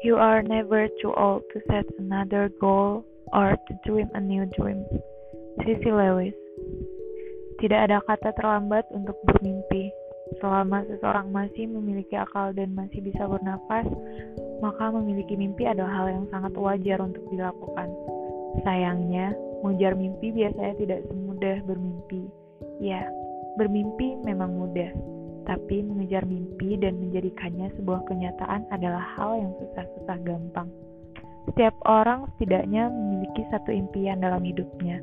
You are never too old to set another goal or to dream a new dream. Sissy Lewis Tidak ada kata terlambat untuk bermimpi. Selama seseorang masih memiliki akal dan masih bisa bernafas, maka memiliki mimpi adalah hal yang sangat wajar untuk dilakukan. Sayangnya, mengejar mimpi biasanya tidak semudah bermimpi. Ya, bermimpi memang mudah, tapi mengejar mimpi dan menjadikannya sebuah kenyataan adalah hal yang susah-susah gampang. Setiap orang setidaknya memiliki satu impian dalam hidupnya.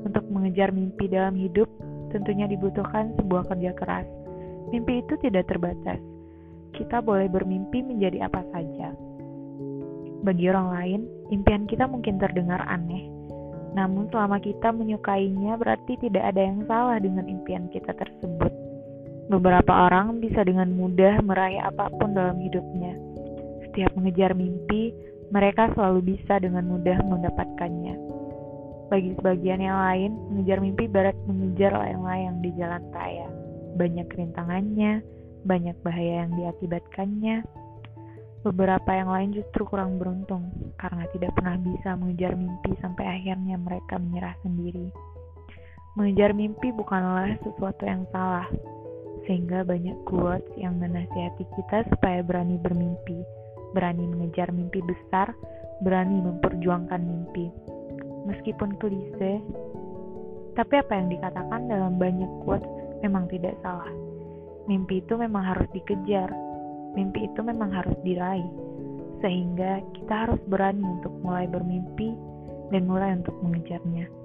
Untuk mengejar mimpi dalam hidup, tentunya dibutuhkan sebuah kerja keras. Mimpi itu tidak terbatas. Kita boleh bermimpi menjadi apa saja. Bagi orang lain, impian kita mungkin terdengar aneh. Namun selama kita menyukainya berarti tidak ada yang salah dengan impian kita tersebut. Beberapa orang bisa dengan mudah meraih apa pun dalam hidupnya. Setiap mengejar mimpi, mereka selalu bisa dengan mudah mendapatkannya. Bagi sebagian yang lain, mengejar mimpi barat mengejar layang-layang di jalan raya. Banyak rintangannya, banyak bahaya yang diakibatkannya. Beberapa yang lain justru kurang beruntung karena tidak pernah bisa mengejar mimpi sampai akhirnya mereka menyerah sendiri. Mengejar mimpi bukanlah sesuatu yang salah, sehingga banyak quotes yang menasihati kita supaya berani bermimpi, berani mengejar mimpi besar, berani memperjuangkan mimpi. Meskipun klise, tapi apa yang dikatakan dalam banyak quotes memang tidak salah. Mimpi itu memang harus dikejar, mimpi itu memang harus diraih, sehingga kita harus berani untuk mulai bermimpi dan mulai untuk mengejarnya.